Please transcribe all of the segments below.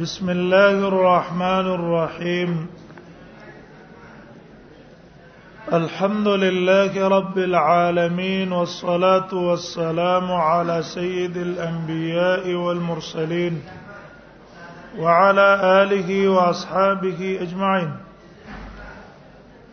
بسم الله الرحمن الرحيم الحمد لله رب العالمين والصلاه والسلام على سيد الانبياء والمرسلين وعلى اله واصحابه اجمعين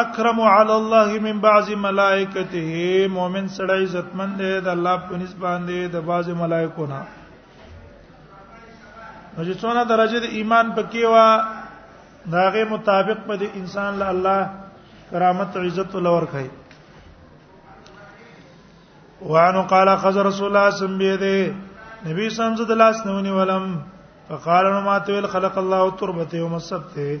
اکرم علی الله من بعض ملائکته مؤمن سړی عزتمن دی د الله په نسبت باندې د بعض ملائکو نه نو چې څونه درجه د ایمان پکې وا داغه مطابق په دې انسان له الله کرامت او عزت لور کوي وانه قال خذ رسول الله صلی الله علیه وسلم نبی صلی الله علیه وسلم د لاس نونی ولم فقال ما تول خلق الله تربته ومسبته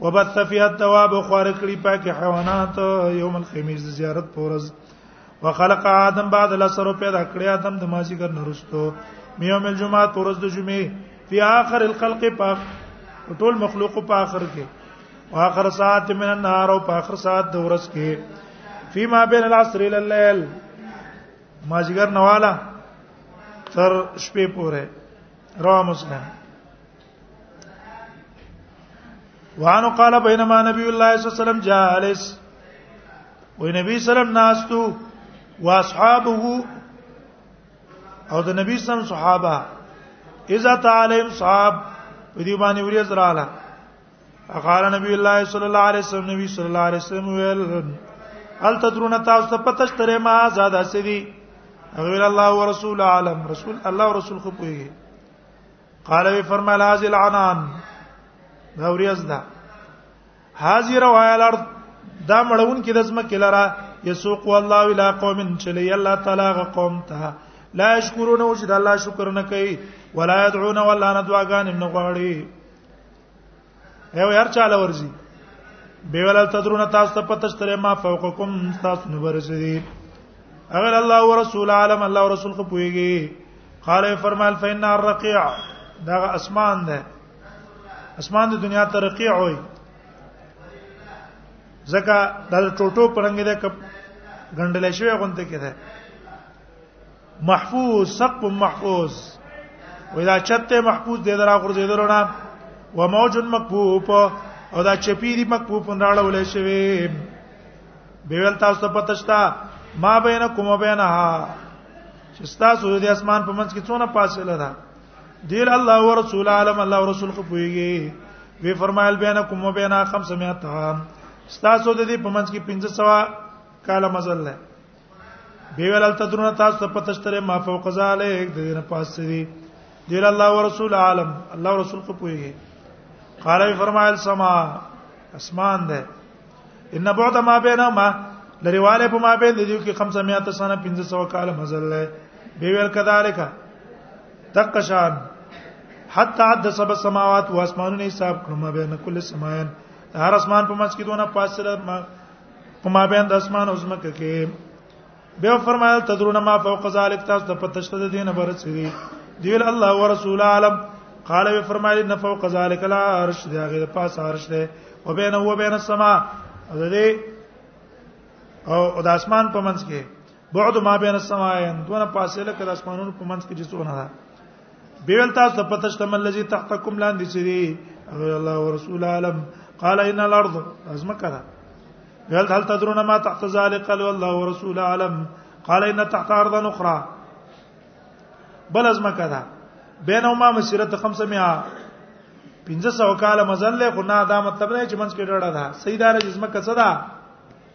وبث فيها الدواب خور کړي پاک حیوانات یوم الخميس زیارت پورز وخلق آدم بعد الاسر پیدا کړی آدم د ماسی کر نرستو میوم الجمعه پورز د جمعې فی آخر الخلق پاک ټول مخلوق په آخر کې واخر ساعت من النهار او په آخر ساعت د ورځ کې فيما بين العصر الى الليل ماجګر نواله تر شپې پورې رواه مسلم وانه قال بينما نبي الله صلى الله عليه وسلم جالس ونبي سلام ناستو واصحابه او د نبی سم صحابه اذا تعالیم صحاب په دې باندې وریځ رااله اقال نبی الله صلی الله علیه وسلم نبی صلی الله علیه وسلم ویل هل تدرون تاسو ته پته شته ما زاد اسدی غیر الله ورسول عالم رسول الله ورسول خو پویږي قال وی فرمایل هذه العنان دا وریاز ده هذه روایل ارض دا مړون کې د زمکه لرا یسوق والله الى قوم چلی الله تعالی غ قوم ته لا یشکرون او چې د الله شکر نه کوي ولا يدعون ولا ندعاګان نه غواړي یو هر چاله ورزي به ولا تدرون تاسو ته پته شته ما فوقکم تاسو نه ورزي اگر الله ورسول عالم الله ورسول خو پويږي قال فرمال فإن الرقيع دا اسمان ده اسمان د دنیا ته رقيع وي ځکه دا ټوټو پرنګ ده کپ غندل شوی غونته کې ده محفوظ سقف محفوظ ودا چته محفوظ دې درا غرزیدلو نه و موج مکفوف او دا چپیری مکفوف راړول شوی به ول تاسو پتشتا ما بینکم و بینها چې تاسو د اسمان په منځ کې څونه فاصله ده دیل الله او رسول عالم الله او رسول خپويږي وی فرمایل بینکم و بینها 500 تاسو د دې په منځ کې 500 کاله مزل نه دی ویل تدرون تاسو په تشتره ما فوق ذلک د دې نه پاس دي دی الله او رسول عالم الله او رسول کو پوي قال فرمایل سما اسمان ده ان بعد ما بینما لريواله په ما بین دي کې 500 سنه 1500 کال مزل ده دی ویل کذالک تقشان حتا عد سب السماوات واسمانونه حساب کړم بین کل سماین هر اسمان په منځ کې دونه پاسره په ما بین د اسمان او زمکه کې به فرمایل تدرون ما فوق ذلک تاسو ته پته شته د دینه برڅې دی دیل الله ورسول عالم قال به فرمایل ان فوق ذلک لا عرش دی هغه پاس عرش دی او بین او بین السما او د او د اسمان په منځ کې بعد ما بین السماین دونه فاصله کړه اسمانونو په منځ کې چې څونه ده بیل تاسو ته پته شته ملذي تحتکم لاندې چې دی الله ورسول عالم قال ان الارض ازمکه ده هل هل تدرون ما تحت ذلك قال والله ورسول عالم قال ان تحت ارض اخرى بل ازمکه ده بینهما مسیرت 500 1500 کال مزل له خو نه دا مطلب نه چې منځ کې ډړه ده سیدار جسمه کڅه ده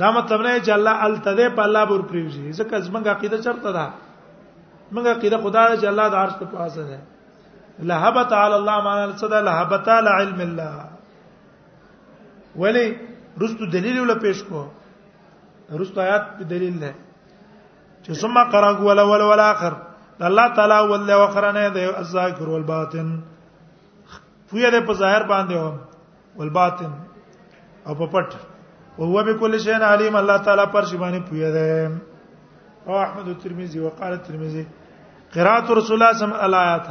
دا مطلب نه چې الله التده په الله بر پریوزي ځکه زمونږه عقیده چرته ده موږ عقیده خدا ده چې الله د عرش په پاسه ده لهبت علی الله معنا صدا لهبت علی علم الله ولی رستو دلیل ولا پیش کو رستو آیات په دلیل ده چې ثم قرأ ولا ولا ولا اخر الله تعالی ول واخرنه ده الذاکر والباطن پویا ده په ظاهر باندې هم والباطن او په پټ او هو به کل شی علیم الله تعالی پر شی باندې پویا ده او احمد ترمذی وقال ترمذی قرات رسول الله صم الایات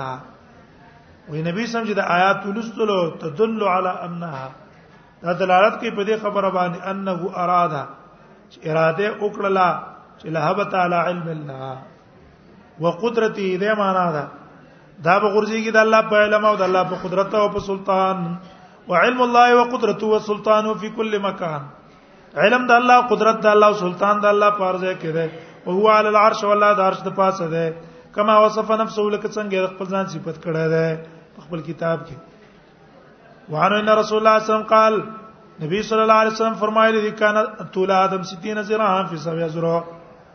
وی نبی سم چې د آیات ولستلو تدل علی انها دا دلالت کوي په دې خبره باندې انه اراده چې اراده وکړه چې لهب تعالی علم الله وقدرته دې معنا ده دا به غورځيږي د الله په علم او د الله په قدرت او په سلطان وعلم الله وقدرته والسلطان في كل مكان علم د الله قدرت د الله سلطان د الله په ارزه کې ده او هو على العرش والله د عرش د پاسه ده کما وصف نفسه لکه څنګه خپل ځان صفت کړه ده خپل کتاب کې وعن ان رسول الله صلی الله علیه وسلم قال نبی صلی الله علیه وسلم فرمایلی دي کان طول ادم 60 ذراعا فی سبع ذراع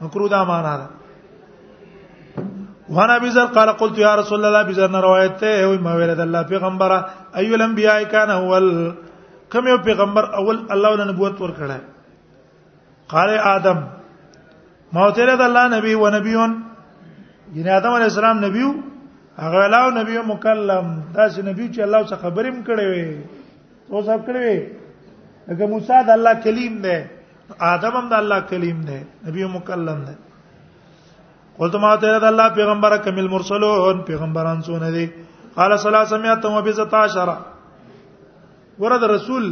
مکروه دا معنا ده وانا ابي ذر قال قلت يا رسول الله ابي ذر روایت ته او ما ویل د الله پیغمبر ايو الانبیاء کان اول کوم یو پیغمبر اول الله ول نبوت ور کړه قال ادم ما وتل د الله نبی و نبیون ګنې ادم علی السلام نبیو هغه لاو نبی مکلم دا چې نبی چې الله څخه خبرې م کړې وي او صاحب کړې وي هغه موسی د الله کلیم دی آدم هم د الله کلیم دی نبی مکلم دی قلت ما ته د الله پیغمبر کمل مرسلون پیغمبران څونه دي قال ثلاثه مئات و بزت عشره ورته رسول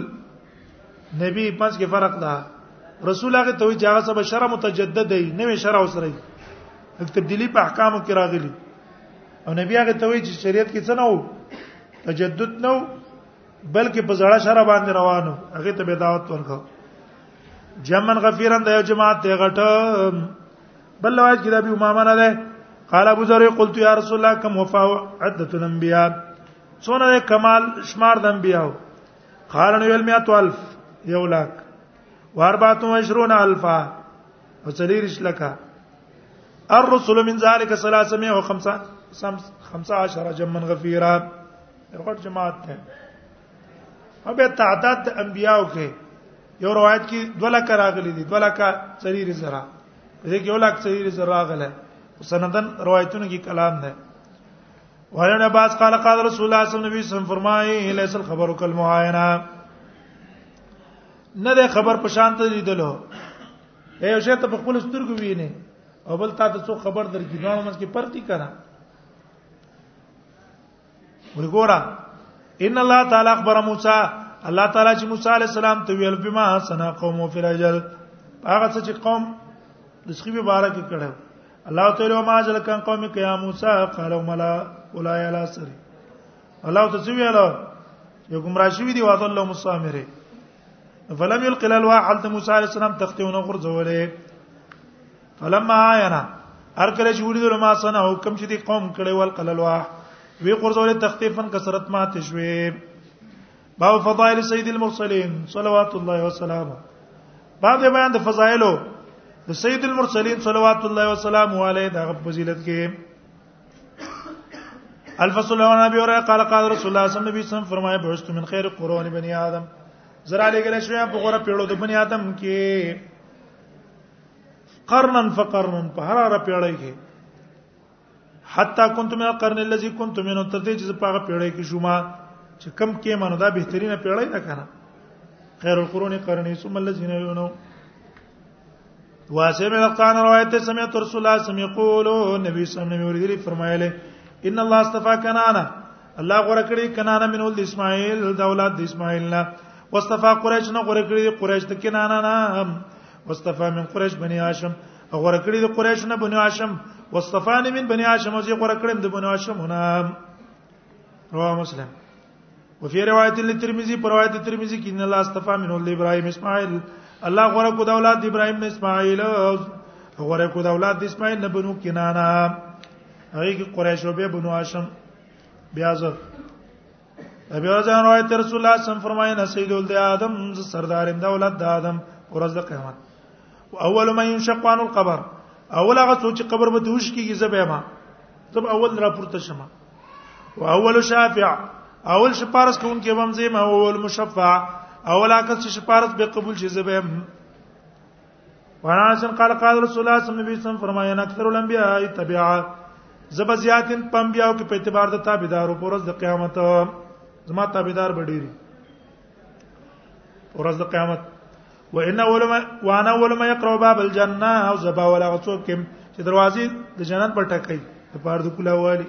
نبی پنځ کې فرق ده رسول هغه ته چې هغه سبا شرع متجدد دی نوې شرع وسره تبدیلی په احکامو کې راغلی او نبی هغه ته چې شریعت کې څه نه وو تجدد نه وو بلکې په زړه شر باندې روانو هغه ته به دعوت ورکړ جمن غفیرن د یو جماعت ته غټ بل روایت کې دا به امامه نه ده قال ابو ذر قلت يا رسول الله كم وفاء عدت الانبياء څونه کمال شمار د انبیاء قال نو یل میات الف یو لاک واربعه وعشرون الفا وسلیرش لکا الرسل من ذلك 315 15 جمن غفيرا غټ جماعت ته او به تعداد د انبیاو کې یو روایت کې دولا کراغلي دي دولا کا سریر زرا دې کې ولا سریر زرا غله سندن روایتونو کې کلام ده وعن عباس قال قال رسول الله صلی الله علیه وسلم فرمایي لیس الخبر کالمعاینه نه ده خبر په شان ته لیدلو یو شی ته په خپل سترګو ویني او بل تا ته څو خبر درکې نو موږ کې پرتی کړه وګوره ان الله تعالی اخبر موسی الله تعالی چې موسی علی السلام ته ویل بما سنا قوم فی الرجل هغه څه چې قوم د سخی به بارک کړه الله تعالی ما جل کان قوم کیا موسی قال ملا اولای علی سری الله ته څه ویل یو گمراه شوی دی واذ الله مصامره فلم يلقي الالواح حالت موسی علی السلام تختونه غرزولې فلما عینا هر کله چې ولیدل ما سنه حکم چې دی قوم کړي ول قللوا وی قرزول تخفیفا کثرت ما تشوي باب فضائل سید المرسلین صلوات الله وسلامه باب بیان د فضائلو د سید المرسلین صلوات الله وسلامه علیه د فضیلت کې الفصل عن ابي هريره قال قال رسول الله صلى الله عليه وسلم فرمایا بهشت من خیر قرون بني ادم زرا لګل شوی په غره پیړو د بني ادم کې قرنن فقرنن په هر هر پیړۍ کې حتا كنت من القرن الذي كنت منه تر دې چې په هغه پیړۍ کې شوما چې کم کې مانو دا بهترینه پیړۍ ده کنه خیر القرون قرنی ثم الذين يلونه واسم القرآن روایت سمعت رسول الله سم یقول نبی صلی الله علیه وسلم فرمایله ان الله اصطفى کنانا الله غره کړی کنانا من ولد اسماعیل د اولاد اسماعیل نه واصطفى قریش نه غره کړی قریش ته کنانا نه واصطفى من قريش بني هاشم او غره کړی د قریش نه بنو هاشم واصطفاني من بني هاشم او زه غره کړم د بنو هاشم نه رواه مسلم وفي روایت للترمذي پر روایت ترمذي کې ان الله اصطفى من ولد ابراهيم اسماعيل الله غره کو د اولاد ابراهيم نه اسماعيل غره کو د اولاد اسماعيل نه بنو کنانا هغه کې قریش او به بنو هاشم بیا زه ابي وزن روایت رسول الله صم فرماینا سید ولد ادم سردار د اولاد د ادم ورځ د قیامت اول ما ينشق عن القبر اول هغه څوک چې قبر به دوش کیږي زبې ما تب اول را پورته شمه او اول شافع اول شپارس کون کې بم زم اول مشفع اول هغه چې شپارس به قبول شي زبې ورانسن قال قال رسول الله صلی الله علیه وسلم فرمایي ان اکثر الانبیاء تبعا زب زیاتن پم بیاو کې په اعتبار د تابعدارو پر ورځ د قیامت زما تابعدار بډيري ورځ د قیامت وان اول ما وانا اول ما يقرا باب الجنه او زبا ولا غڅوب کې چې دروازې د جنت پر ټکې د پاره د کولا والی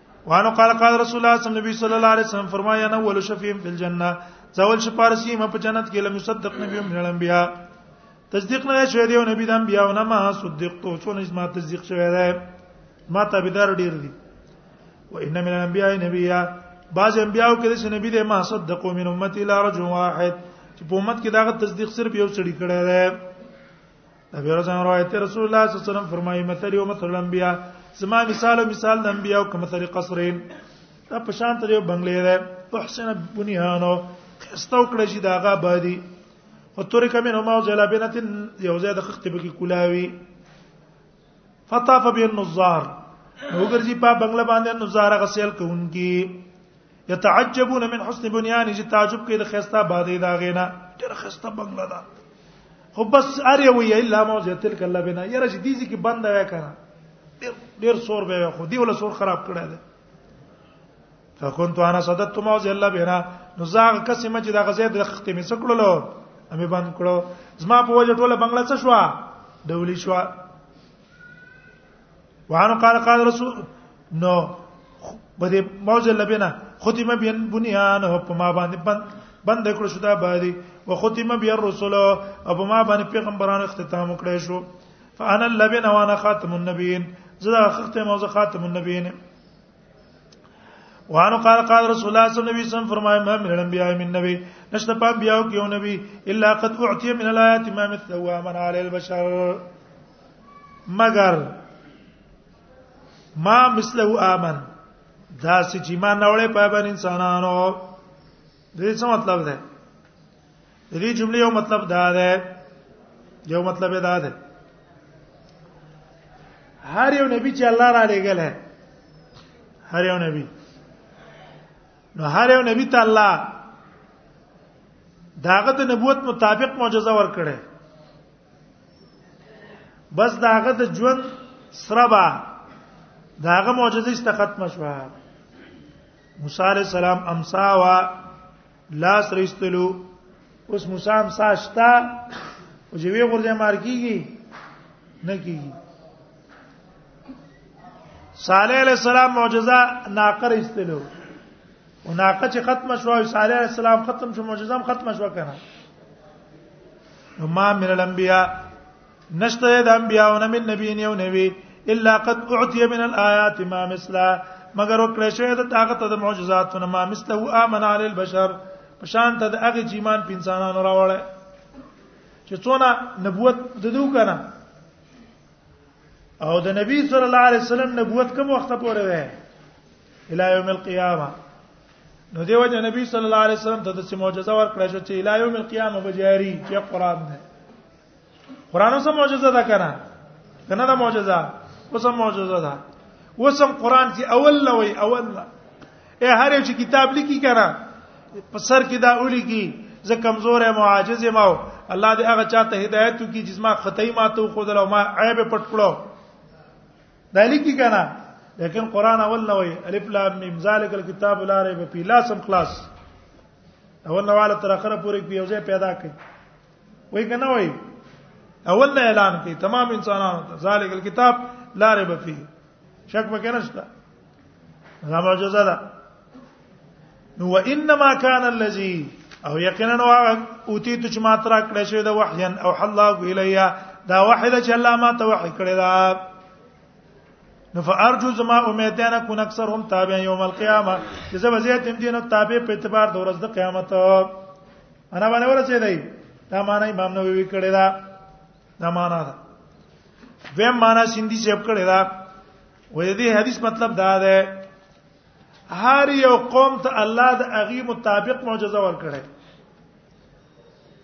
وانه قال قال رسول الله صلی الله علیه وسلم الله علیه وسلم فرمایا انا ول شفیع فی الجنه زول شپارسی ما په جنت کې لم یصدق نبی من الانبیاء تصدیق نه شوی دی او نبی د انبیاء نه ما صدق تو څونه ما تصدیق شوی دی ما تابعدار ډیر دي و ان من الانبیاء نبیا بعض انبیاء کې د نبی د ما صدق من امتی لا رجل واحد چې په امت کې داغه تصدیق صرف یو سړي کړی دی ابي رضوان روایت رسول الله صلی الله علیه وسلم فرمایي مثل یو مثل الانبیاء زما مثال مثال د انبیاء کوم مثل قصرین دا په شان ته یو بنگلې ده احسن بنیانو خستو کړی چې داغه بادي او تورې کمنه ما جلابینه یو ځای د خخت به کې کولاوي فطاف به النظار نو ګرځي په بنگله باندې نظاره غسیل کوونکی یتعجبون من حسن بنیان چې تعجب کوي د خسته بادې دا غینا ډېر خسته بنگله ده خو بس اره وی الا موزه تلک الله بنا یره چې دیزي کې بند وای کنه ډېر ډېر سور به خو دی ول سور خراب کړه ده فكنت انا صددت موضع الله بهرا نو زاغ قسمه چې د غزې د خختې مې سکړلو امې باندې کړو زما په وجه ټوله بنگله څه شو ډولې شو وانه قال قال رسول نو بده موضع لبنا ختم بین بنیان هو په ما باندې بند بند کړو شو دا باندې وختم بیا رسول او په ما باندې پیغمبرانو اختتام کړی شو فانا اللبن وانا خاتم النبيين زدا خخت موزه خاتم النبيين وانو قال قال رسول الله صلی الله علیه وسلم فرمایي ما من الانبیاء من نبی نشته پام بیا او کیو نبی الا قد اعطي من الايات ما مثل ومن على البشر مگر ما مثله امن دا چې ما نوړې په باندې انسانانو دې څه مطلب ده د دې جملې یو مطلب دا ده یو مطلب دا ده هر یو نبی چې الله را لېګل ہے هر یو نبی نو هر یو نبی ته الله داغه د نبوت مطابق معجزه ورکړي بس داغه د ژوند سره با داغه معجزه است ختم شوه موسی علی السلام امسا وا لاس رستلو اوس مسام ساشتا او چې وی غورځه مار کیږي نه کیږي صالح علیہ السلام معجزہ ناقر استلو او ناقه چې ختم شو صالح علیہ السلام ختم شو معجزہ هم ختم شو کنه نو ما من الانبیاء نشته د انبیاء نه من نبی نه نبی الا قد اعطي من الايات ما مثلا مگر وکړې شوی د طاقت د معجزاتو نه ما مثله امن علی البشر په شان ته د هغه جیمان په انسانانو راوړل چې څونه نبوت د دوه کنه او د نبی صلی الله علیه وسلم نبوت کوم وخت پورې ده الی یوم القیامه نو دیو جن نبی صلی الله علیه وسلم ته د معجزه ورکړه چې الی یوم القیامه به جاری چې قران ده قران سم معجزه ده کنه کنه دا معجزه وسم معجزه ده وسم قران چې اول نه وي اول نه اے هر یو چې کتاب لیکي کنه په سر کې دا اولی کی زه کمزور یم عاجز یم او الله دې هغه چاته هدایت وکړي چې ما خطای ما ته خو دل او ما عیب پټ کړو دا لیکي کنه لیکن قران اول نه وي الف لام میم ذالک الكتاب لا ریب فی لا سم خلاص اول نواله تر اخره پورې یو ځای پیدا کړي وای کنه وای اول نه اعلان کی تمام انسانانو ته ذالک الكتاب لا ريب فيه شک پکې نشته دا معجزه ده نو وانما كان الذي او یقینا هغه اوتی ته چې ما تر کړې شوی د وحیا او الله الیا دا وحیده چې الله ما ته وحی کړی دا نو فارجو زما امید ده نه کو اکثر هم تابع یوم القیامه چې زه وزیت هم دینه تابع په اعتبار د ورځ د قیامت انا باندې ورسې دی دا معنا امام نووي کړی دا دا معنا ده دویم معنا سیندی سیب کړی دا وې دې حدیث مطلب دا ده هر یو قوم ته الله د اغي مطابق معجزه ورکړي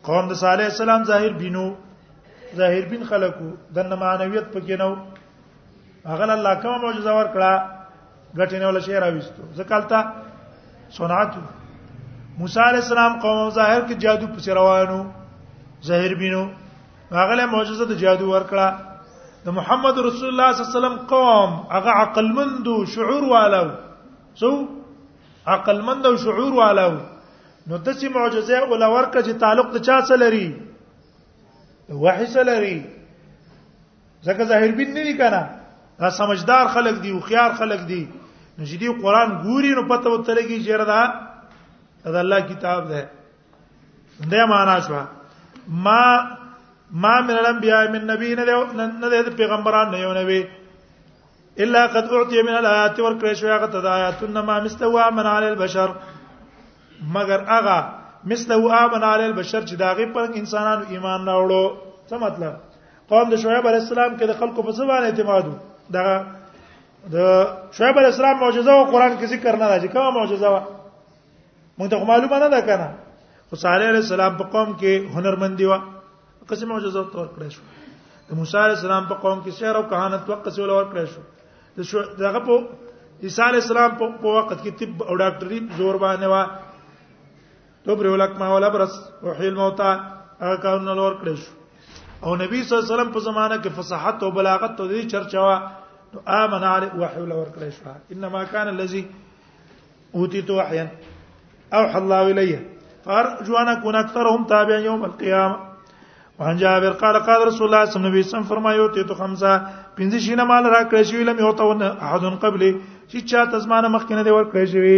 قوم د صالح السلام ظاهر بینو ظاهر بین خلقو د معنویت پکې نو هغه الله کوم معجزه ورکړه ګټه نه ولا شي راويستو ځکالتا صنعت موسی عليه السلام قوم ظاهر کې جادو پس روانو ظاهر بینو هغه معجزه د جادو ورکړه د محمد رسول الله صلی الله علیه وسلم قوم هغه عقل مند او شعور والو سو عقل مند او شعور والو نو د سي معجزه او لورکه چې تعلق د چا سره لري وحي سره لري ځکه ظاهر بین نه دي کنه دا سمجدار خلک دي او خيار خلک دي نو چې دی قران ګوري نو پته وته لګي چې ردا دا الله کتاب ده دا معنا شو ما ما من الانبیاء من نبی نه نه د پیغمبران نه یو نبی الا قد اعطي من الايات ورکړې شو هغه ته د آیاتونه ما مستوا من علی البشر مگر هغه مستوا من علی البشر چې داغه پر انسانانو ایمان راوړو څه مطلب قوم د شعیب علی السلام کې د خلکو په ځوان اعتماد دا د شعیب علی السلام معجزه او قران کې ذکر نه راځي کومه معجزه وا مونږ ته معلومه نه ده کنه خو صالح علی السلام په قوم کې هنرمندي وا قسم معجزه تور کړې شو د موسی علی السلام په قوم کې شعر او کهانت وقت سول ور کړې شو دغه په عیسی علی السلام په وخت کې طب او ډاکټري زور باندې وا تو پر ولک ما ولا برس او حیل موتا هغه کارونه لور کړی شو او نبی صلی الله علیه وسلم په زمانه کې فصاحت او بلاغت ته دې چرچوا نو امن علی وحی ولا ور کړی شو انما کان الذی اوتیت وحیا اوحى الله الیه فارجو ان اكون اكثرهم تابعا يوم القيامه وان جابر قال قال رسول الله صلی الله علیه وسلم فرمایو ته تو خمسه پنځه شینه مال را کړی شوی لم یو ته احد قبل چې چا تزمانه مخکنه دی ور کړی شوی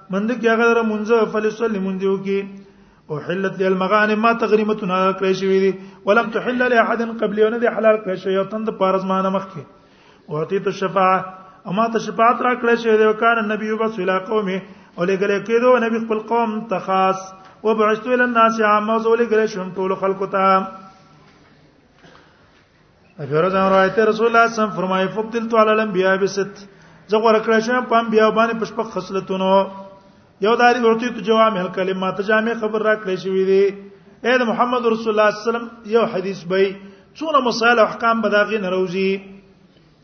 مند کې هغه در مونږ فلسل مونږ دیو کې او حلت له المغانم ما تغریمتنا کړی شوی دي ولم تحل له احد قبل ان دي حلال کړی شوی او تند پارز مان مخ کې او ته ته شفاعه اما ته شفاعت را کړی شوی دی وکړ نبی وبس الى قومه او لګل کېدو نبی خپل قوم ته خاص وبعثت الى الناس عامه زول ګل شم ټول خلکو ته اجرز ان رايت رسول الله صم فرمای فقتلت على الانبياء بست زه غوړ کړی شم په انبياء باندې پښپ خصلتونو یو داری ورته ته جوامع الکلمات جامع خبر را کړی شوې دي اې د محمد رسول الله صلی الله علیه وسلم یو حدیث به څونه مسائل احکام بداغي نروزی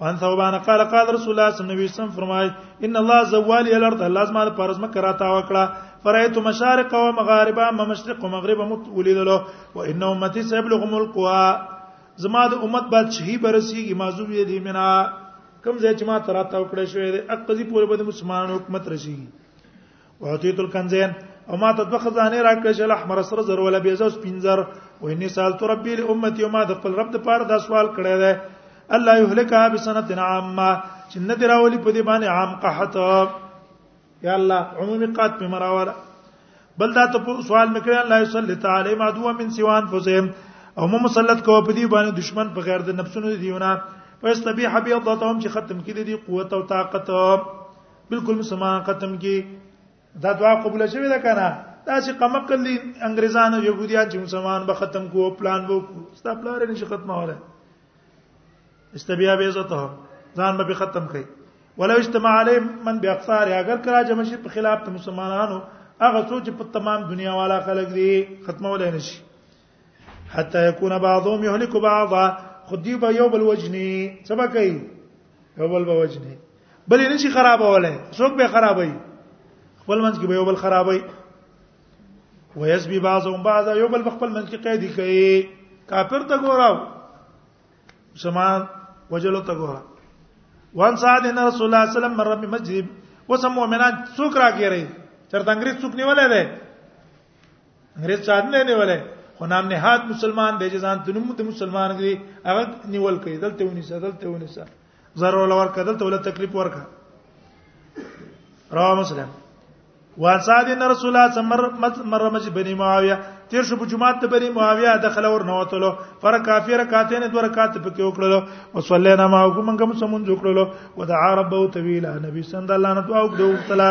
وان ثوبان قال قال رسول الله صلی الله علیه وسلم فرمای ان الله زوال الارض الله زما د پرز مکه راته وکړه فرایت مشارق و مغارب ما مشرق و مغرب ولیدلو و ان امتی سيبلغ ملقها زما د امت بادشاہي برسیږي معذوب یې دی مینا کم ځای چې ما تراته وکړې شوې ده اقضی پورې به مسلمان حکومت رسیږي وعطیت الکنزین او ما ته دوه خزانه راکړې چې الاحمر سره زر ولا بيزه اوس پنځر و اني سال تو ربي لامتي ما د خپل رب د پاره دا سوال کړی دی الله يهلكها بسنه عامه چې نه دراولي په دې باندې عام قحط یا الله عمومي قات په مراوله بل دا ته سوال میکړی الله صلی الله علیه ما دوه من سیوان فزم او مو مسلط کو په دې باندې دشمن په غیر د نفسونو دیونه پس تبي حبيضتهم چې ختم کړي دي قوت او طاقت بالکل مسلمان ختم کی دا دعا قبول شوی ده کنه دا چې قمقل دي انګريزان او يهوديان چې مسلمان به ختم کو پلان وو ستا پلان نه شي ختمه وره استبيا به عزت ځان به ختم کړي ولو اجتماع عليه من باقصار اگر کرا جمع شي په خلاف مسلمانانو هغه څو چې په تمام دنیا والا خلک دي ختمه ولای نشي حتى يكون بعضهم يهلك بعضا خدي به یو بل وجني سبا کوي یو بل به وجني بل نه شي خرابوله څوک به خرابوي خپل منځ کې به یو بل خرابوي ويسبي بعضهم بعضا یو بل خپل منځ کې قیدی کوي کافر ته ګوراو سمان وجلو ته ګوراو وان سعد ان رسول الله صلی الله علیه وسلم مر بمسجد وسم مؤمنان څوک راګیری چرته انګریز څوک نیولای دی انګريز څان نه نیولې خو نام نهاد مسلمان دی چې ځان تنم د مسلمان دی هغه نیول کوي دلته ونی سره دلته ونی سره ضرور لور کدل ته ول تکلیف ورکا رواه مسلم وان سعد ان رسول الله صلی الله علیه وسلم مر مج بنی معاویه تیر شو په جمعات ته بنی معاویه دخل ور نه وتلو فر کافر کاته نه دور کاته پکې وکړلو او صلینا ما کو منګم سمون جوړلو ودعا ربو طویلا نبی صلی الله علیه وسلم او دو تعالی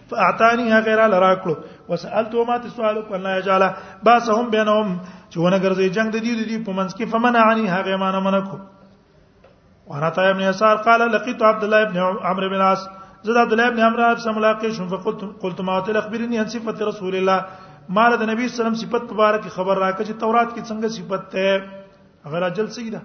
فاعطانيها غير لراکلو وسالت وما تسوالك ان لا يجعل باسهم بينهم چې ونه ګرځي جنگ د دې د دې په منځ کې فمن عني هغه معنی منکو وانا طيب ابن يسار قال لقيت عبد الله ابن عمرو بن العاص زد عبد الله ابن عمرو العاص ملاقات شوم فقلت قلت ما تخبرني عن صفه رسول الله مال د نبی صلی الله علیه وسلم صفت مبارک خبر راکړه چې تورات کې څنګه صفت ده غیر اجل سیدا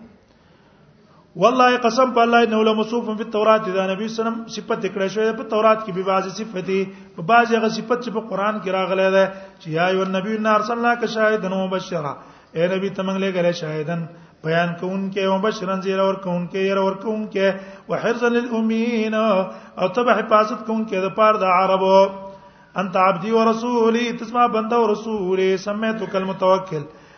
والله قسم په الله انه لمصوف فی التوراۃ دا نبی سلام صفت کړه شوی په تورات کې به بعض صفته په بعض هغه صفت چې په قران کې راغلی ده چې یا ایو نبی ان ارسلنا ک شاهدن و مبشرا اے نبی تمنګ له غره شاهدن بیان کوونکې او مبشرن زیر اور کوونکې ير اور کوونکې وحرزا للامین او تبع حفاظت کوونکې د پاره د عربو انت عبدی و رسولی تسمع بنده و رسولی سمیتو کلمتوکل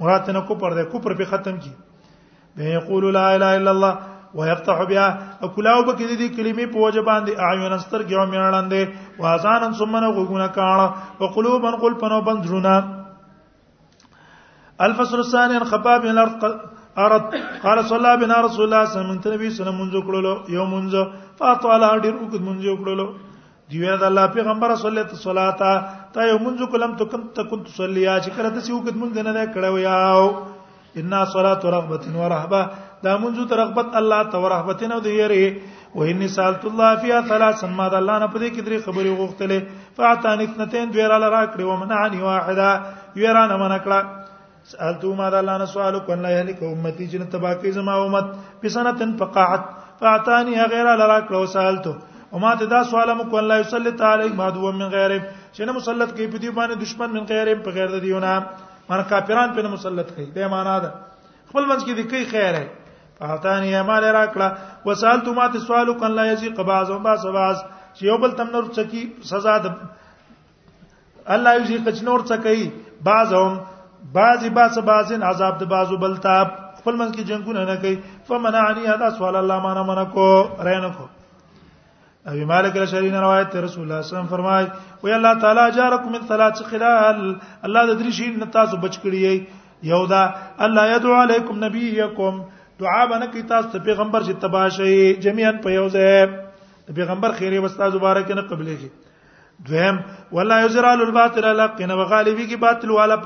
مراد نه کوپر ده کوپر په ختم کی به یقول لا اله الا الله ويقطع بها اكلاو بکې دې کلمې په وجه باندې اعین استر کې هم یړاندې واذانن ثمن غوګونه کاڼه وقلوبن قل پنو بند زړونه الفصل الثاني خباب الارض ارت قال صلى الله بنا رسول الله صلى الله عليه وسلم تنبي سره منځ کړلو یو منځ فاطال ډیر وکړ منځ کړلو دی وینا د الله پیغمبر صلی الله علیه وسلم ته یو منځ کولم ته کوم ته کوم تصلی یا چې کړه ته سی وکړ مونږ نه کړه ویاو ان صلات رغبت و رهبه دا منځ ته رغبت الله ته رهبت نه دی یری و ان سالت الله فيها ثلاث ما د الله نه پدې کې درې خبرې غوښتلې فاعتان اثنتين دویرا لرا کړې و منعني واحده یرا نه منکړه سالتو ما الله نه سوال کن لا يهلك امتي جن تبا کې زما امت بسنتن فقعت فاعتاني غیر لرا کړو سالتو او ما ته دا سوال مو کول لا يصلي تعالی ما دو من غیر چې نه مسلط کې په دې باندې دشمن من غیر په غیر د دیونه مر کافران په مسلط کوي دا معنا ده خپل منځ کې د کوي خیر ہے فاعتاني ما لرا کړه وسالتو ما ته سوال کن لا يزيق بعض بعض بعض چې یو بل تم نور څکی سزا الله یوزي کچنور څه کوي بعضهم بعضی باس بعضن عذاب د بعضو بلتا خپل منځ کې جنگونه نه کوي فمنعني هذا سوال الله ما نه منکو رینکو ابي مالک الشرين روایت ته رسول الله صلی الله علیه وسلم فرمای وی الله تعالی جارکم من ثلاث خلال الله د درې شي نه تاسو بچ کړی یو دا الله يدعو علیکم نبیکم دعا باندې کی تاسو ته پیغمبر چې تباشي جميعا په یو ځای پیغمبر خیره وستا زبارک نه قبلې شي دویم ولا یزرال الباطل علی قنا وغالبی کی باطل والا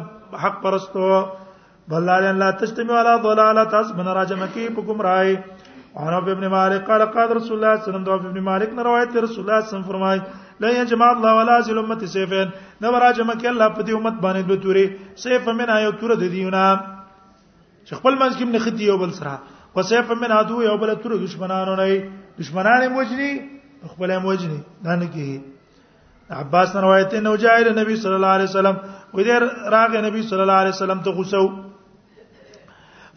حق پرستو بل لارن لا تجتمع على ضلاله تزمن راجم کی په گمراهی انا ابن مالک قال قال رسول الله صلی الله علیه وسلم ابن مالک نے روایت رسول الله صلی الله علیه وسلم فرمائے لا يجمع الله ولا ذل امه سيفين نو راجم کی الله په دې امت باندې دوه توري سيف من ایو تور د دیونه چې خپل منځ کې نه ختی یو بل سره وسه په من عدو یو بل تر دشمنانو نه دشمنان موجني خپل موجني دا نه کیږي عباس روایت نو جاهل نبی صلی الله علیه وسلم و دې راغ نبی صلی الله علیه وسلم ته غوسو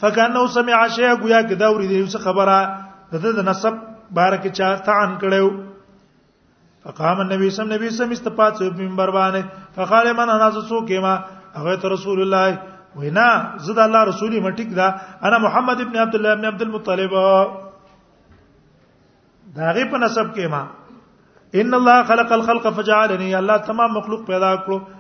فکانه سمع شیء گویا کدا ورې دې څه خبره د د نسب بارکه چا تعن کړو فقام النبي صلی الله علیه وسلم استپات په منبر باندې فقال من انا سو کما هغه ته رسول الله وینا زد الله رسولي مټیک دا انا محمد ابن عبد الله ابن عبد المطلب داغه په نسب کې ما ان الله خلق الخلق فجعلني الله تمام مخلوق پیدا کړو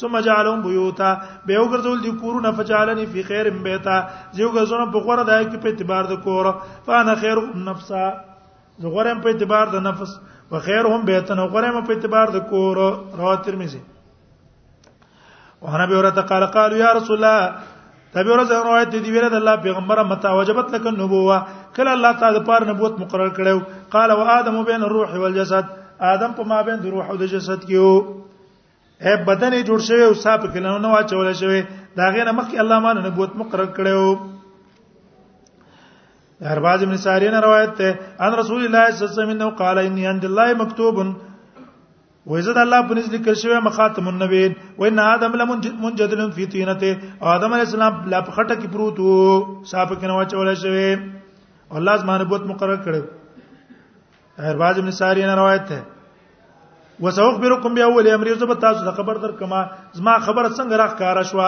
ثم جعلهم بيوتا به یو ګرځول دي کورونه فجعلني في خير بيتا زه یو ګرځونه په غوړه دای کې په اعتبار د کور فانا خير نفسا زه غوړم په اعتبار د نفس وخيرهم بيتا نو غوړم په اعتبار د کور رواه ترمذي وهنا به ورته قال قالوا يا رسول الله تبي ورته روایت دی ویره د الله پیغمبره متا وجبت لك النبوه کله الله تعالی د پاره نبوت مقرر کړو قال وادم بين الروح والجسد ادم په ما بین د روح او د جسد کې اے بدن جوړ شوی او صاحب کله نو واچول شوی دا غینه مخکې الله مانه نبوت مقرر کړو هر باز ابن سارین روایت ته ان رسول الله صلی الله علیه وسلم انه قال انی عند الله مکتوب وزد الله په نزل کړ شوی مخاتم النبین و ان ادم لمنجدل فی طینته ادم علی السلام لا په خټه کې پروت وو صاحب کنه واچول شوی الله زمانه بوت مقرر کړو ارباز ابن ساری نه روایت ده وسوخبرکم باول امر یوسف تاسو د خبر در کما زما خبر څنګه راخ کار شو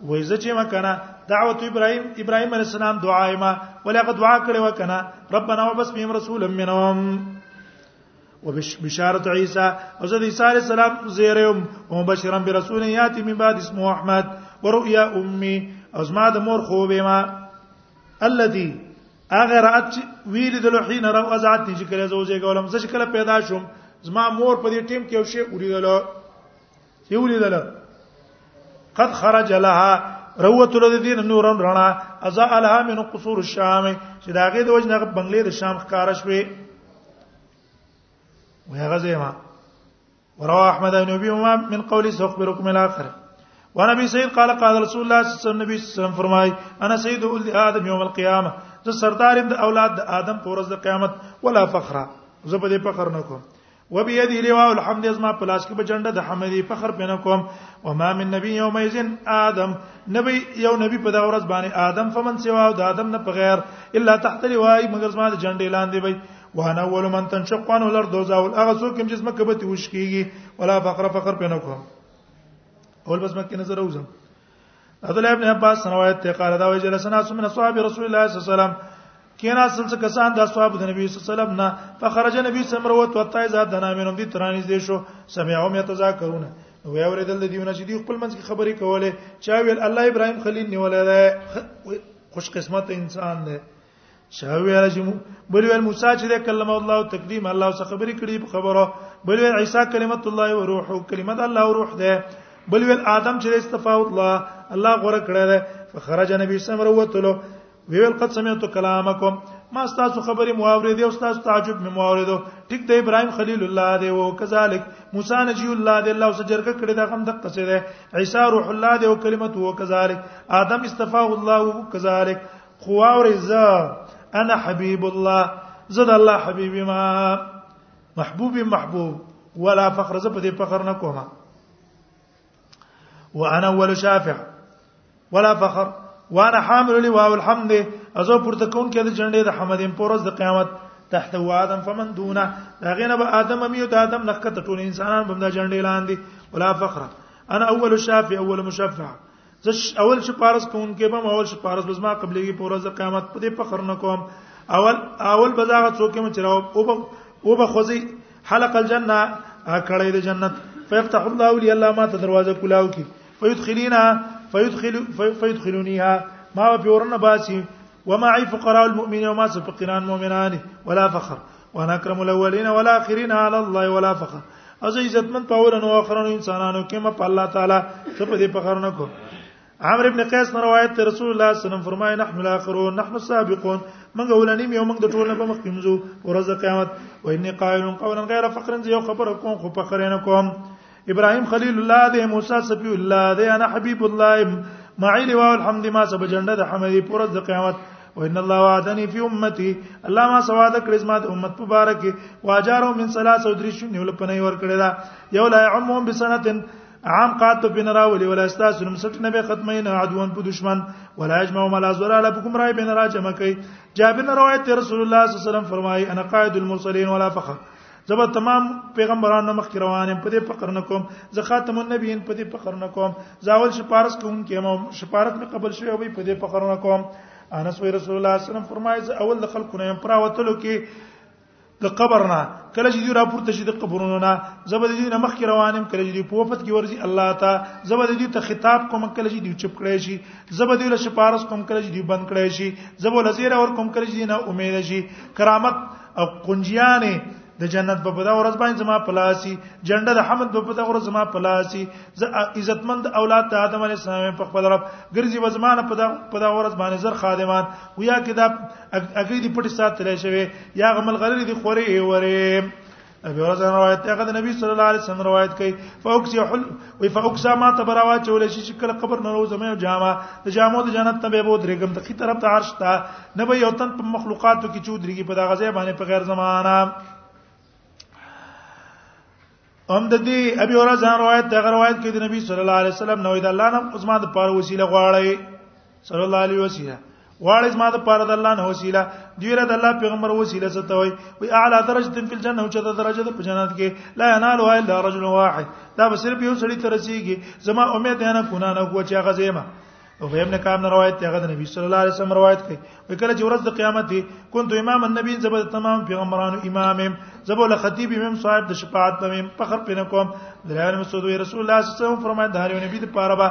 وای زه چې ما کنه دعوت ابراهيم ابراهيم عليه السلام دعا ما ولغه دعا کړې وکنه ربنا وبس بهم رسول منهم وبشارة عيسى وزد عيسى عليه السلام زيرهم ومبشرا برسول ياتي من بعد اسمه احمد ورؤيا امي ازما د مور خوبه ما الذي هغه رات ویل د لوحین را وزعت چې کله زوځي ګولم زه کله پیدا شوم زما مور په دې ټیم کې یو شی ولیدل یو ولیدل قد خرج لها روت له دین نورن رڼا ازا الها من قصور الشام چې داګه د وجنه بنگلې د شام ښکارا شوې وی هغه زما وروى احمد بن ابي امام من قول سخبركم الاخر وانا ابي سعيد قال قال رسول الله صلى الله عليه وسلم نبی صلی الله علیه وسلم فرمای انا سید ولد ادم یوم القیامه زه سردار د اولاد د ادم پر ورځ د قیامت ولا فخره زه په دې فخر نه کوم وبيدي لواء الحمد ازما پلاس کې بجنده د حمدي فخر پنه کوم وما من نبي يوم يزن ادم نبي یو نبي په دا ورځ باندې ادم فمن سوا د ادم نه بغیر الا تحت لواء مگر زما د جنډې لاندې وي وانا اول من تنشق عنه الارض وزاول هغه څوک چې زما کبه ته وش کیږي ولا فقر فقر پینو کوم اول بس مکه نظر اوزم عبد الله ابن عباس روایت ته قال دا وی جلسنا سمنا صحابه رسول الله صلی الله علیه وسلم کینا سلس کسان د صحابه د نبی صلی الله علیه وسلم نه فخرج نبی سمر و تو تای زاد دنا منهم دي ترانی دې شو سمعهم یتذاکرون وی اوریدل د دیونه چې دی خپل منځ کې خبرې کوله چا ویل الله ابراهیم خلیل نیولای خوش قسمت انسان دی چا ویل چې بل ویل موسی چې د کلم الله او تکلیم الله سره خبرې کړې په خبره بل ویل عیسی کلمت الله او روح او کلمت الله او روح ده بل ویل آدم چې استفاء الله الله غره کړی ده فخرج نبی سمره وتلو ویل قد سمعت کلامکم ما تاسو خبرې مواورې دي او تاسو تعجب مې مواورې دو ټیک د ابراهيم خلیل الله دی او کذالک موسی نجی الله دی الله سجرګه کړی دا هم د قصې ده عیسی روح الله دی او کلمت هو کذالک آدم استفاء الله او کذالک خو واوري زه انا حبيب الله زه د الله حبيبي ما محبوب محبوب ولا فخر زه په دې فخر نه کوم وانا اول شافع ولا فخر وانا حامل لواء الحمد ازو پورته کون کې د جنډې د حمدین پورز د قیامت تحت آدم فمن دونه دا غینه به آدم امیو ته آدم نخکه ټول انسانان بم د جنډې لاندې ولا فخر انا اول شافع اول مشفع زه اول شپارس کوونکې به اول شپارس بس ما قبلېږي په ورځ قیامت په دې فخر نه کوم اول اول بزاغه څوک مې چراو او به او به خوځي حلق الجنه کړې د جنت فیفتح الله لي الله ما ته دروازه کولاو کی فیدخلینا فیدخل فیدخلونیها ما په ورنه باسي ومعي فقراء المؤمنين وما فقيران مؤمنان ولا فخر وانا کرم الاولین والاخرین علی الله ولا فخر از عزتمن په اورن او اخرن انسانانو کې ما په الله تعالی څه په دې فخر نه کو عمرو ابن قیس نه روایت ته رسول الله صلی الله علیه وسلم فرمایي نحن الاخرون نحن السابقون موږ اولنیم یو موږ د ټول نه په مخ کېمزو ورځ قیامت و انی قائل قولا غیر فقرن یو خبر کوم خو فخر نه کوم ابراهيم خليل الله ده موسی صفي الله ده انا حبيب الله معي لواء الحمد ما سب جنده ده حمدي پر د قیامت وان الله وعدني في امتي الله ما سواد کړز ما د امت مبارک واجارو من ثلاث او درې شنو لپنه ور کړی دا یو لا عموم بسنتن عام قات په بنرا ولي ولا استاس نم سټ نه به ختمه نه عدوان په دشمن ولا اجمع ملا زرا علی بكم راي بنرا جمع کوي جابر روایت رسول الله صلی الله علیه وسلم فرمایي انا قائد المرسلین ولا فخر زبا تمام پیغمبرانو مخ روانه په دې فقر نه کوم زه خاتم النبیین په دې فقر نه کوم زاول شپارس کوم کې ما شپارت می قبول شوی وي په دې فقر نه کوم انس وی رسول الله صلی الله علیه وسلم فرمایي زه اول د خلکو نه پر وتلو کې د قبر نه کله چې دی راپورته شي د قبرونو نه زبر دې نه مخ کې روانم کله چې دی په وفات کې ورځي الله تا زبر دې ته خطاب کوم کله چې دی چپ کړی شي زبر دې له شپارس کوم کله چې دی بند کړی شي زبر لزیره ور کوم کله چې نه امید شي کرامت او کنجیانه د جنت په پدا ورځ باندې زما پلاسي جنډه د حمد په پدا ورځ زما پلاسي ز عزتمند اولاد ته آدم علی السلام په خپل رب ګرځي وزمانه په پدا ورځ باندې زر خادمان ویا کې دا اګری دی پټي سات تلای شوی یا غمل غلری دی خوري وره ابي ورځ روایت هغه د نبی صلی الله علیه وسلم روایت کوي فوکسی حل وی فاکسا ما ته براوا چول شي چې کله قبر نه روزه مې جامه د جامو د جنت ته به بود رګم ته کی طرف ته عرش ته نه به یو تن په مخلوقاتو کې چودريږي په دغه ځای باندې په غیر زمانہ هم د دې ابي اورا ځان روایت دغه روایت کې د نبی صلی الله علیه وسلم نوې د الله نام عظما د پاره وسیله غواړي صلی الله علیه وسلم واړز ما د پاره د الله نه وسیله دی را د الله پیغمبر وسیله څه ته وای وی اعلی درجه فی الجنه او چته درجه د جنت کې لا ینال الا رجل واحد دا به صرف یو سړی ته رسیږي زما امید نه کونه نه کوچ هغه زما او غیم نه کام نه روایت هغه د نبی صلی الله علیه وسلم روایت کوي وی کله چې ورځ د قیامت دی كنت امام النبی زبر تمام پیغمبرانو امام زبر له خطیب امام صاحب د شفاعت په فخر پنه کوم درایو مسعود رسول الله صلی الله علیه وسلم فرمایي د هر یو نبی د پاره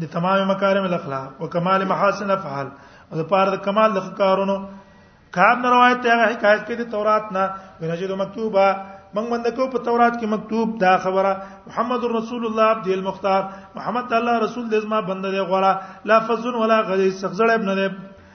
د تمام مکارم الاخلاق او کمال محاسن افعال او د پاره د کمال د کارونو کار نه روایت ته هغه حکایت کې د تورات نه ونجد مکتوبه من من دکو په تورات کې مکتوب دا خبره محمد رسول الله عبد المختار محمد الله رسول دې زما بنده دی غواړه لا فزن ولا غلی سخزړ ابن دی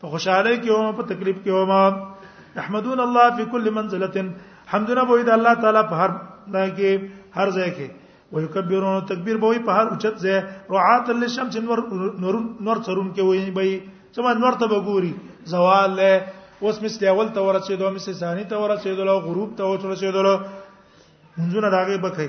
په خوشاله کې او په تکلیف کې او ما يحمدون الله في كل منزله حمدنا بوي د الله تعالی په هر ځای کې هر ځای کې ويكبرون تکبیر بوي په هر اوچت ځای رعات للشمس نور نور نور ترون کې وي بي سم نور ته بګوري زوال له اوس مثل اول ته ورسېدو مثل ثاني ته ورسېدو غروب ته ورسېدو منځونه داګه بکې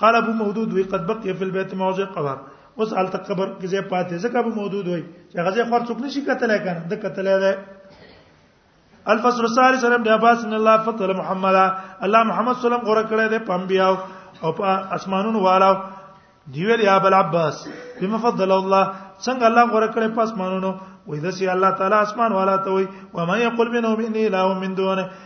قال ابو مودود وی قد بقي في البيت موضع قبر اوس حالت قبر کې ځای پاتې ځکه ابو مودود وی چې هغه ځای خور څوک نشي کتلای کنه د کتلای دی الفصل الثالث سره د عباس ان الله فضل محمد الله محمد صلی الله علیه وسلم غره کړی دی پمبیاو او په اسمانونو والاو دیویل یا ابو العباس بما فضل الله څنګه الله غره کړی په اسمانونو وې د سي الله تعالی اسمان والا ته وي و ما يقول منهم اني اله من دونه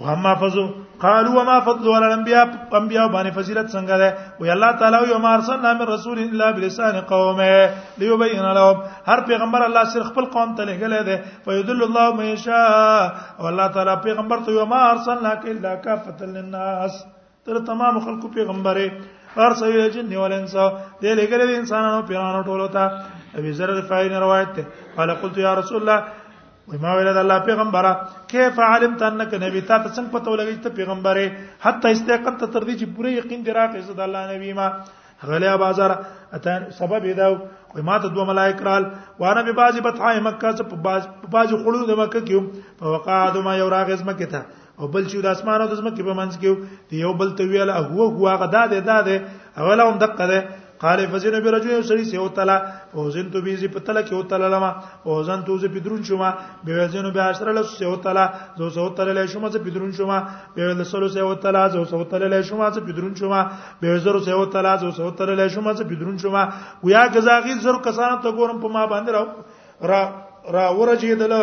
وهم فضل قالوا وما فضل على الانبياء انبياء باندې فضیلت څنګه ده وی الله تعالی یو ما ارسلنا من رسول الا بلسان قومه ليبين لهم هر پیغمبر الله سره خپل قوم ته لګلې ده فيدل الله من يشاء والله تعالی پیغمبر ته یو ما ارسلنا الا كافه للناس تر تمام خلکو پیغمبره هر څه ویل چې نیول انسان دې لګل دي انسانانو پیرانو ټولو ته ابي ذر غفاري نه روایت ده قال قلت يا رسول الله وما ولد الله پیغمبره كيف علمت انك نبي تا ته څنګه پته ولګی ته پیغمبره حتی استيقنت تر دې چې پوره یقین دی راکې زه د الله نبی ما غلیا بازار اته سبب دا وای ما ته دوه ملائک رال وانا به بازي بتای مکه څخه په باز په باز خلود مکه کیو په وقعه ما یو راغز مکه ته او بل چې د اسمان او د زمکه په منځ کې دی یو بل ته ویل هو هو هغه دا دی دا دی اوله هم دقه دی قال فزن برجو یو سړي سیو تلا او زن تو بیزی په تلا کې او تلا لما او زن تو زه پدرون شوما به وزن به عشر له سیو تلا زو سو تلا له شوما زه پدرون شوما به له سلو سیو تلا زو سو تلا له شوما زه پدرون شوما به زرو سیو تلا زو سو تلا له شوما زه پدرون شوما ویا غزاغي زر کسان ته ګورم په ما باندې را را ورجیدل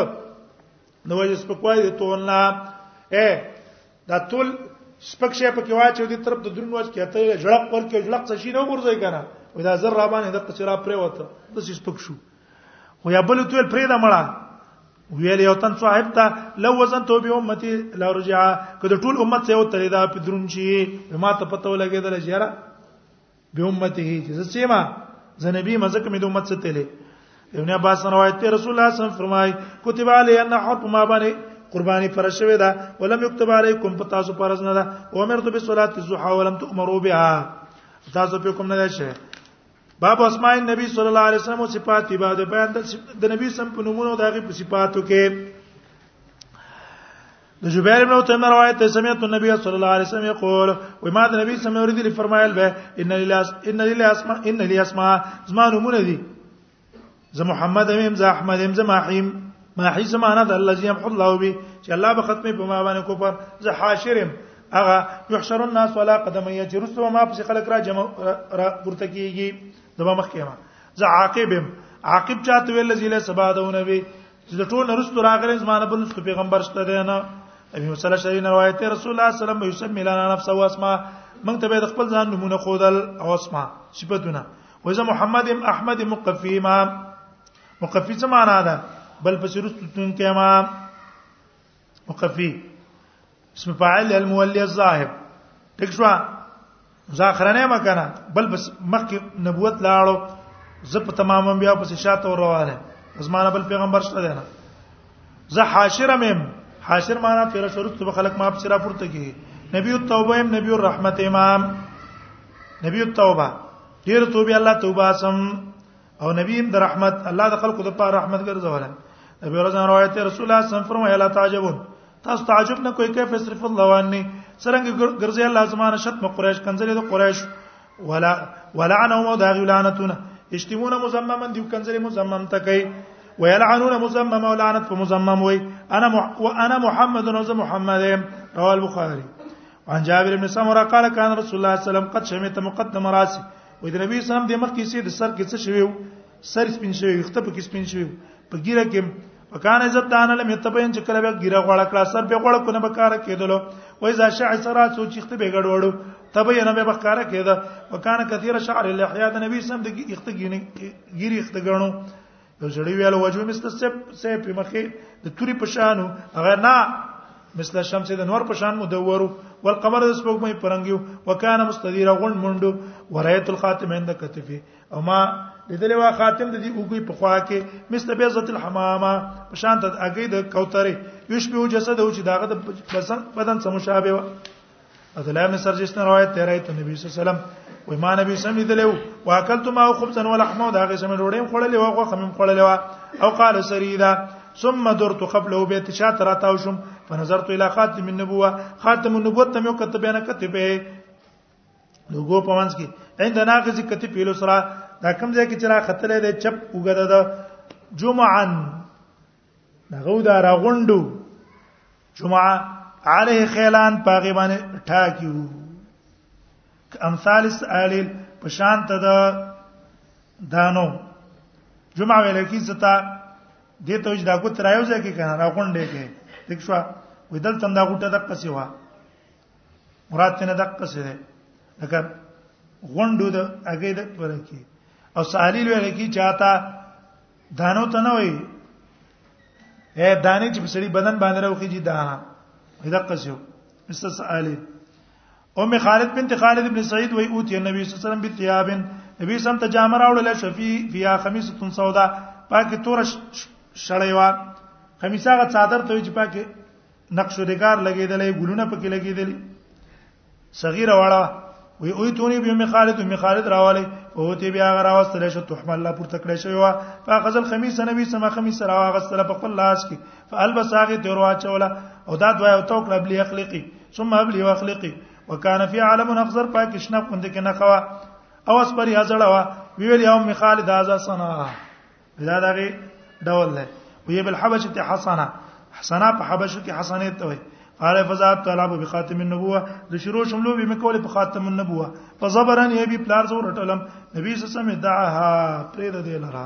نو وجه سپکوالي د تول نه اے دا تول سپک شي په کې واچو دي طرف د درن وځ کې ته جړق پر کې جړق څه شي نه ورځي کنه وې دا زر را باندې د قصرا پرې وته د سې سپک شو خو یا بل تول پرې دا مړه ویل یو تن صاحب ته لو وزن تو به امتی لا رجع کله ټول امت سه او ترې دا په درن شي ما ته پته ولګېدل جره به امته چې څه سیما زنبی مزک مې د امت څخه تلې ابن عباس روایت ته رسول الله صلی الله علیه وسلم فرمای کتب علی ان حرف ما باندې قربانی پر شوی دا ولم یكتب علیکم پتا سو پرز نه دا امرت بصلاه الضحى ولم تؤمروا بها تاسو په کوم نه شي باب اسماء النبي صلی الله علیه وسلم او صفات بعد بیان د نبی سم په نمونه او دغه په صفاتو کې د جبیر بن عتیم روایت ته سمعت النبي صلی الله علیه وسلم یقول و ما د نبی صلی الله علیه وسلم فرمایل به ان لله ان لله اسماء ان لله اسماء زمان مون دي ز محمد هم ز احمد هم ز ماحیم ماحی زمانه د الله جل الله به چې الله به ختمه په ما باندې کوپر ز حاشرم اغه يحشر الناس ولا قدم يجرس وما پس خلق را جمع را پورته کیږي دما مخ کېما ز عاقبم عاقب چاته ویل ذیله سبا دونه وی چې د ټول نرستو راغلي زمانه بل څه پیغمبر شته دی نه ابي مسله شری نه روایت رسول الله صلی الله علیه وسلم یسمی لنا نفسه واسما موږ ته به خپل ځان نمونه خودل او اسما صفاتونه وزه محمد ام احمد مقفی امام مقفی څه معنا ده بل پسې رستون کې امام وقفي اسم فاعل المولي الظاهر ټیک شو ځاخرنه مکنه بل بس مخک نبوت لاړو زه په تمامم بیا پس شاته ور روانه زمانه بل پیغمبر شته دی نه زه حاشر مم حاشر معنا تیر شروط ته خلق ما بصرا پورته کی نبی التوبه ام نبی الرحمت امام نبی التوبه ډیر توبه الله توبه سم او نبی هم د رحمت الله د خلقو د پاره رحمت ګرځوله نبی ورځان روایت رسول الله صلی الله علیه وسلم فرمایله تعجبون تاسو تعجب نه کوئ کیف صرف الله عني څنګه ګرځي الله زمانه شتم قریش کنځلې د قریش ولا ولعنهم وداغي لعنتنا اشتمون مزمما دی کنځلې مزمم تکي ويلعنون مزمم ولعنت په مزمم وي انا مح... وانا محمد رسول محمد رواه البخاري عن جابر بن سمره قال كان رسول الله صلى الله عليه وسلم قد شمت مقدم راسي وې د نبی اسلام د مخ کې سي د سر کې څه شوی سر سپین شوی وخت په کې سپین شوی په ګیره کې وکانه عزت دان لم یتبین چې کله به ګیره غوړه کړه سر به غوړه کنه به کار کېدلو وای ځا شع سرا څو چې خته به ګډوړو تبین به به کار کېده وکانه کثیر شعر الاحیا د نبی سم د اخته ګیری اخته غنو د جړی ویل وجو مثل سپ سپ مخه د توري پشانو هغه نه مثل الشمس د نور پشان مدورو والقمر د سپوږمۍ پرنګیو وکانه مستدیر غون منډو ورایت الخاتم عند کتفه او ما لیدل وا خاتم د دې اوګي په خوا کې مثل بیزه الحمامه پشان ته اګي د کوتره یشبه جسد او چې داغه د بدن سم مشابه عبد الله بن سرجس نه روایت دی رايت نبی صلی الله علیه وسلم وای ما نبی سم لیدلو واکلت ما خبزا ولحما دا غي سم ډوډۍ خوړلې او غوخه مم خوړلې وا او قال سریدا ثم درت قبله بیت شات راتاو شم فنظرت الى خاتم النبوه خاتم النبوه تم یو کتب نه کتب لوګو په منځ کې عند ناقض کتب پیلو سره دا کوم ځای کې چې را خطلې ده چپ وګدد جمعن دغه دا راغونډو جمعه عليه خیلان پاغي باندې ټاکیو امثال السائل پشان ته دا دانو جمعه ویل کی ستا دې ته دا کو ترایو ځکه کنه راغونډې کې دښ شو ودل تم دا غټه دقه سی وا مراد ته نه دقه سی ده لکه غونډو د اګې د ورکی او سالیل ویل کی چاته دانو ته نه وي اے دانه چې په سړي بدن باندې راوخی دي دا دا قصو استس علی ام خالد بنت خالد ابن سعید وی اوتی النبي صلی الله علیه وسلم بثياب نبی سم ته جامه راوړل شفی فیا خمیسه سودا پاکه تور شړې وا خمیسه غ صادر ته چې پاکه نقش ودګار لګیدلې ګلونه پکې لګیدلې صغیره واړه وی اوی تونی به می خالد می خالد راواله او ته بیا غرا واستل شو تحمل لا پورته کړی شو وا فاخذ الخميس نبی سما خميس را واغستل په خپل لاس کې فالبس هغه ته وروا چولا او دا دوه او توکل بلی اخلاقی ثم ابلی واخلاقی وکانه فی عالم اخضر پاکشنا پوند کې نه خوا او اسپری هزړه وا ویل یوم خالد هذا صنع دا دغه ډول دی وی بل حبشه حسنه حسنه په حبشه کې حسنه ته وي قال فزاد طلب بخاتم النبوه د شروع شملو به مکول په خاتم النبوه فزبرن یې به پلار زور ټلم نبی صلی الله علیه وسلم دعاها پرې د دې لره